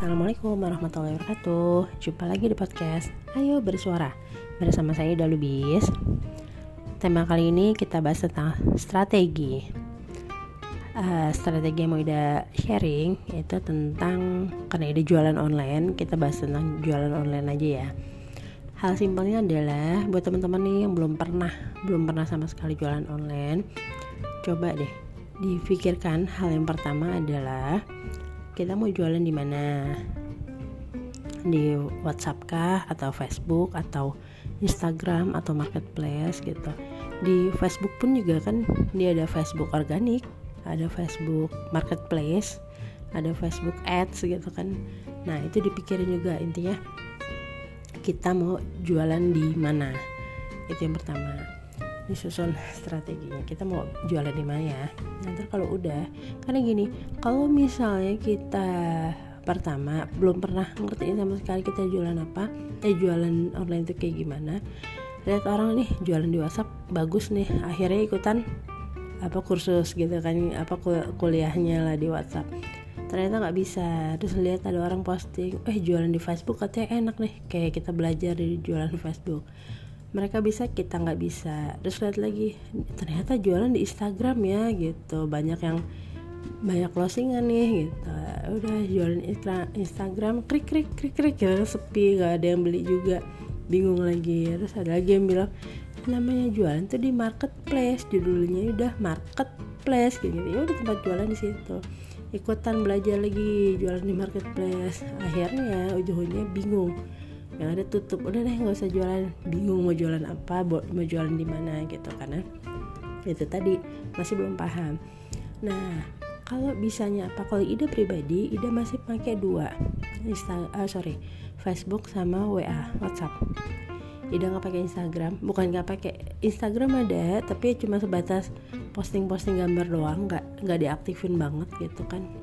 Assalamualaikum warahmatullahi wabarakatuh. Jumpa lagi di podcast Ayo bersuara. Bersama saya Ida Lubis. Tema kali ini kita bahas tentang strategi. Uh, Strategi yang mau Ida sharing Itu tentang Karena Ida jualan online Kita bahas tentang jualan online aja ya. Hal simpelnya adalah Buat teman-teman nih yang belum pernah Belum pernah sama sekali jualan online Coba deh Difikirkan. Hal yang pertama adalah kita mau jualan di mana? Di WhatsApp kah atau Facebook atau Instagram atau marketplace gitu. Di Facebook pun juga kan dia ada Facebook organik ada Facebook marketplace ada Facebook ads gitu kan. Nah itu dipikirin juga intinya kita mau jualan di mana? Itu yang pertama disusun strateginya. Kita mau jualan di mana ya? Nanti kalau udah karena gini kalau misalnya kita pertama belum pernah ngertiin sama sekali kita jualan apa eh jualan online itu kayak gimana lihat orang nih jualan di WhatsApp bagus nih akhirnya ikutan apa kursus gitu kan apa kuliahnya lah di WhatsApp. Ternyata nggak bisa. Terus lihat ada orang posting eh jualan di Facebook katanya enak nih. Kayak kita belajar di jualan Facebook mereka bisa kita nggak bisa. Terus lihat lagi ternyata jualan di Instagram ya gitu. Banyak yang banyak closingan nih gitu. Udah jualan Instagram krik krik krik krik gitu. Sepi gak ada yang beli juga. Bingung lagi. Terus ada lagi yang bilang namanya jualan tuh di marketplace. Judulnya udah marketplace gitu. Ya udah tempat jualan di situ. Ikutan belajar lagi jualan di marketplace. Akhirnya ujung-ujungnya bingung yang ada tutup. Udah deh nggak usah jualan. Bingung mau jualan apa mau jualan di mana gitu karena itu tadi masih belum paham. Nah kalau bisanya apa? Kalau ide pribadi ide masih pakai dua. Insta uh, sorry Facebook sama WA WhatsApp. Ide nggak pakai Instagram. Bukan nggak pakai. Instagram ada tapi cuma sebatas posting-posting gambar doang. Nggak nggak diaktifin banget gitu kan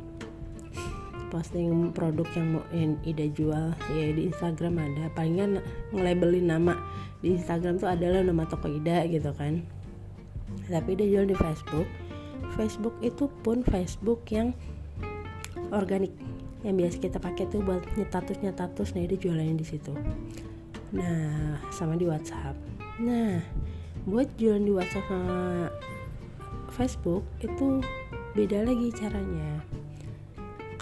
posting produk yang mau yang ide jual. Ya di Instagram ada. Palingan ngelabelin nama. Di Instagram tuh adalah nama toko Ida gitu kan. Tapi dia jual di Facebook. Facebook itu pun Facebook yang organik. Yang biasa kita pakai tuh buat nyetatus nyetatus nah dia jualannya di situ. Nah sama di WhatsApp. Nah buat jualan di WhatsApp sama Facebook itu beda lagi caranya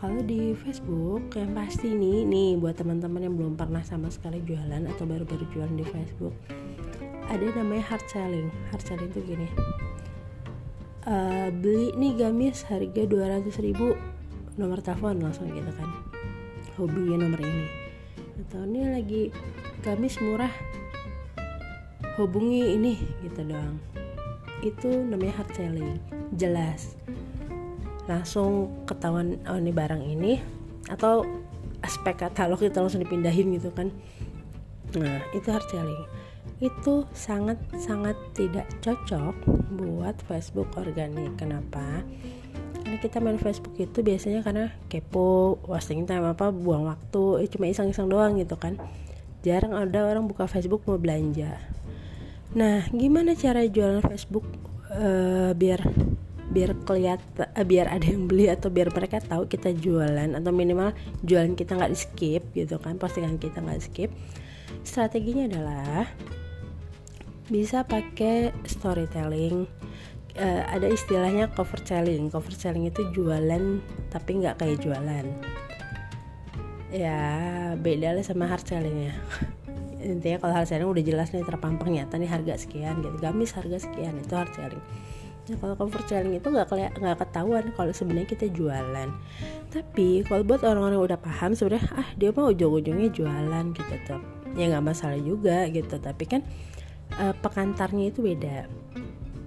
kalau di Facebook yang pasti nih nih buat teman-teman yang belum pernah sama sekali jualan atau baru-baru jualan di Facebook ada namanya hard selling. Hard selling itu gini. Uh, beli nih gamis harga 200 ribu nomor telepon langsung gitu kan. Hobinya nomor ini. Atau ini lagi gamis murah hubungi ini gitu doang. Itu namanya hard selling. Jelas langsung ketahuan oh ini barang ini atau aspek katalog kita langsung dipindahin gitu kan. Nah itu hard selling itu sangat sangat tidak cocok buat Facebook organik. Kenapa? Karena kita main Facebook itu biasanya karena kepo wasting time apa buang waktu eh, cuma iseng-iseng doang gitu kan. Jarang ada orang buka Facebook mau belanja. Nah gimana cara jualan Facebook uh, biar biar kelihatan uh, biar ada yang beli atau biar mereka tahu kita jualan atau minimal jualan kita nggak di skip gitu kan postingan kita nggak skip. Strateginya adalah bisa pakai storytelling. Uh, ada istilahnya cover selling. Cover selling itu jualan tapi nggak kayak jualan. Ya beda lah sama hard selling ya. Intinya kalau hard selling udah jelas nih terpampang nyata nih harga sekian gitu. Gamis harga sekian itu hard selling Nah kalau comfort selling itu nggak nggak ketahuan kalau sebenarnya kita jualan. Tapi kalau buat orang-orang yang udah paham sebenarnya ah dia mah ujung-ujungnya jualan gitu tuh. Ya nggak masalah juga gitu. Tapi kan uh, pekantarnya itu beda.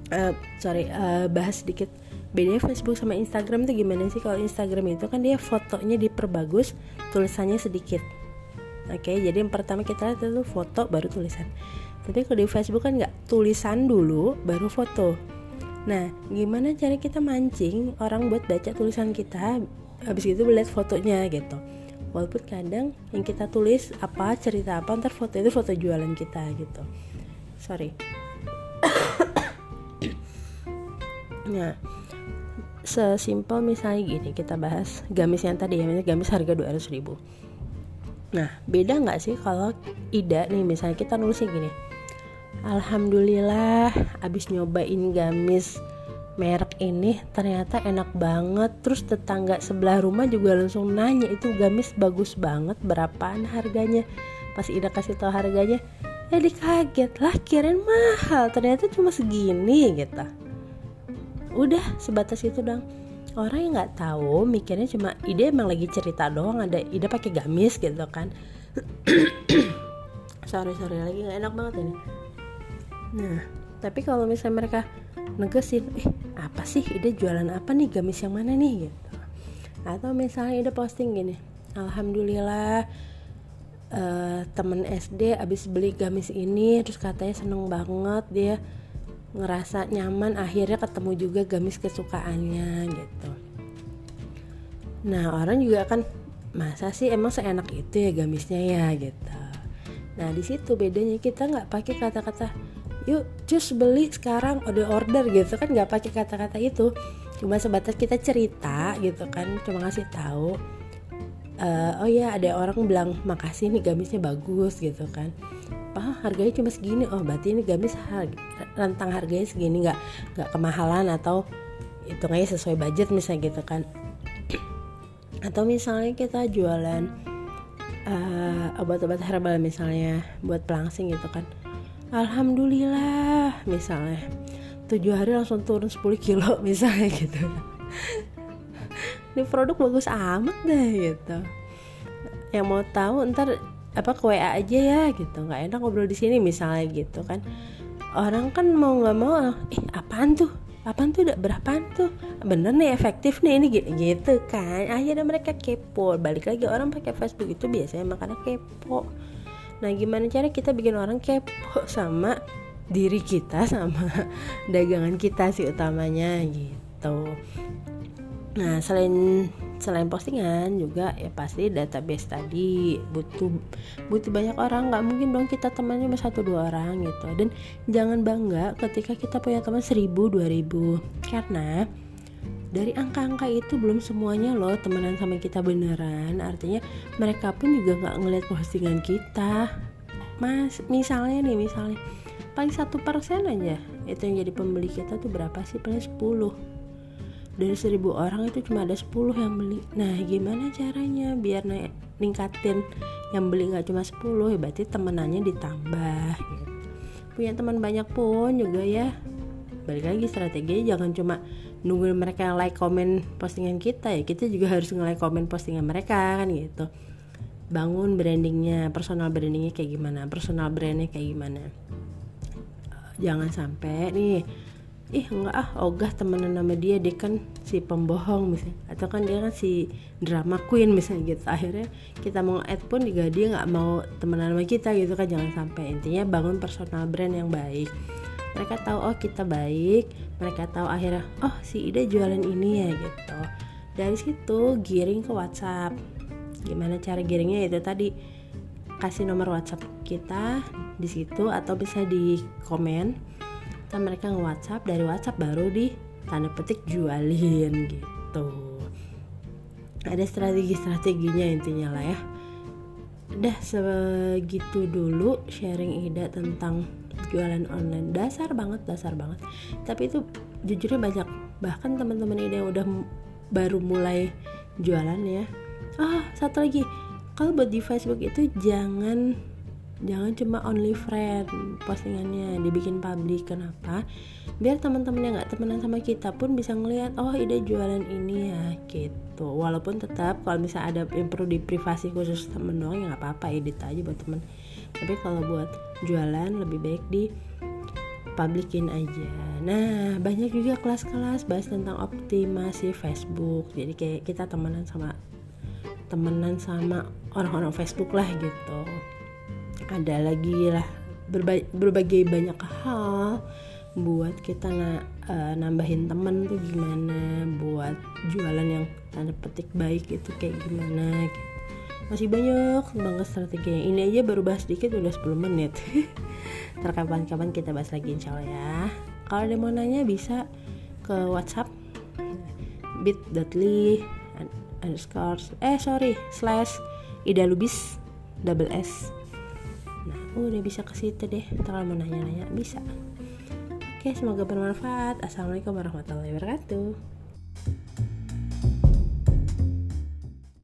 Uh, sorry uh, bahas sedikit bedanya Facebook sama Instagram tuh gimana sih kalau Instagram itu kan dia fotonya diperbagus tulisannya sedikit oke okay, jadi yang pertama kita lihat itu foto baru tulisan tapi kalau di Facebook kan nggak tulisan dulu baru foto Nah, gimana cara kita mancing orang buat baca tulisan kita habis itu lihat fotonya gitu. Walaupun kadang yang kita tulis apa cerita apa ntar foto itu foto jualan kita gitu. Sorry. nah, sesimpel misalnya gini kita bahas gamis yang tadi ya misalnya gamis harga 200 ribu nah beda nggak sih kalau Ida nih misalnya kita nulisnya gini Alhamdulillah abis nyobain gamis merek ini ternyata enak banget. Terus tetangga sebelah rumah juga langsung nanya itu gamis bagus banget berapaan harganya? Pas Ida kasih tahu harganya ya dikaget lah kirain mahal ternyata cuma segini gitu. Udah sebatas itu dong orang yang nggak tahu mikirnya cuma ide emang lagi cerita doang ada ide pakai gamis gitu kan. Sorry sorry lagi nggak enak banget ini nah. Tapi kalau misalnya mereka negesin eh apa sih? Ide jualan apa nih? Gamis yang mana nih? Gitu. Atau misalnya ide posting gini alhamdulillah uh, temen SD abis beli gamis ini terus katanya seneng banget dia ngerasa nyaman akhirnya ketemu juga gamis kesukaannya gitu. Nah orang juga kan masa sih emang seenak itu ya gamisnya ya? Gitu. Nah di situ bedanya kita nggak pakai kata-kata yuk cus beli sekarang udah order gitu kan nggak pakai kata-kata itu. Cuma sebatas kita cerita gitu kan cuma ngasih tahu uh, oh ya ada orang bilang makasih nih gamisnya bagus gitu kan. Oh harganya cuma segini. Oh berarti ini gamis harga, rentang harganya segini nggak nggak kemahalan atau itu hitungannya sesuai budget misalnya gitu kan. Atau misalnya kita jualan uh, obat-obat herbal misalnya buat pelangsing gitu kan alhamdulillah misalnya. Tujuh hari langsung turun 10 kilo misalnya gitu. Ini produk bagus amat deh gitu. Yang mau tahu ntar apa ke WA aja ya gitu. Nggak enak ngobrol di sini misalnya gitu kan. Orang kan mau nggak mau eh apaan tuh? Apaan tuh? Berapaan tuh? Bener nih efektif nih ini gitu, gitu kan. Akhirnya mereka kepo. Balik lagi orang pakai Facebook itu biasanya makanya kepo nah gimana cara kita bikin orang kepo sama diri kita sama dagangan kita sih utamanya gitu. Nah selain selain postingan juga ya pasti database tadi butuh butuh banyak orang. Nggak mungkin dong kita temannya cuma satu dua orang gitu. Dan jangan bangga ketika kita punya teman seribu dua ribu. Karena dari angka-angka itu belum semuanya loh temenan sama kita beneran. Artinya mereka pun juga nggak ngeliat postingan kita. Mas misalnya nih misalnya paling satu persen aja itu yang jadi pembeli kita tuh berapa sih? Paling 10 dari seribu orang itu cuma ada 10 yang beli. Nah gimana caranya biar naik ningkatin yang beli nggak cuma 10 ya berarti temenannya ditambah gitu. punya teman banyak pun juga ya. Balik lagi strategi jangan cuma nungguin mereka yang like komen postingan kita ya. Kita juga harus nge-like komen postingan mereka kan gitu. Bangun brandingnya personal brandingnya kayak gimana personal brandnya kayak gimana. Jangan sampai nih ih enggak ah ogah temenan sama dia dia kan si pembohong misalnya. Atau kan dia kan si drama queen misalnya gitu. Akhirnya kita mau add pun juga dia nggak mau temenan sama kita gitu kan. Jangan sampai. Intinya bangun personal brand yang baik mereka tahu oh kita baik. Mereka tahu akhirnya oh si Ida jualan ini ya gitu. Dari situ giring ke WhatsApp. Gimana cara giringnya? Itu tadi kasih nomor WhatsApp kita di situ atau bisa di komen. Kan mereka nge WhatsApp dari WhatsApp baru di tanda petik jualin gitu. Ada strategi-strateginya intinya lah ya. Udah segitu dulu sharing ide tentang jualan online. Dasar banget dasar banget. Tapi itu jujurnya banyak. Bahkan teman-teman ide yang udah baru mulai jualan ya. Ah satu lagi. Kalau buat di Facebook itu jangan jangan cuma only friend postingannya dibikin publik kenapa? Biar teman-teman yang nggak temenan sama kita pun bisa ngelihat oh ide jualan ini ya gitu. Walaupun tetap kalau misalnya ada yang perlu di privasi khusus temen doang ya nggak apa-apa edit aja buat temen. Tapi kalau buat jualan lebih baik di publikin aja. Nah banyak juga kelas-kelas bahas tentang optimasi Facebook. Jadi kayak kita temenan sama temenan sama orang-orang Facebook lah gitu ada lagi lah. Berbagai, berbagai banyak hal buat kita na, uh, nambahin temen tuh gimana buat jualan yang tanda petik baik itu kayak gimana gitu. masih banyak banget strateginya. Ini aja baru bahas dikit udah 10 menit. Terkapan-kapan kita bahas lagi insya Allah ya. Kalau ada mau nanya bisa ke WhatsApp bit.ly underscore eh sorry slash ida lubis double s udah bisa ke situ deh mau nanya-nanya bisa. Oke semoga bermanfaat. Assalamualaikum warahmatullahi wabarakatuh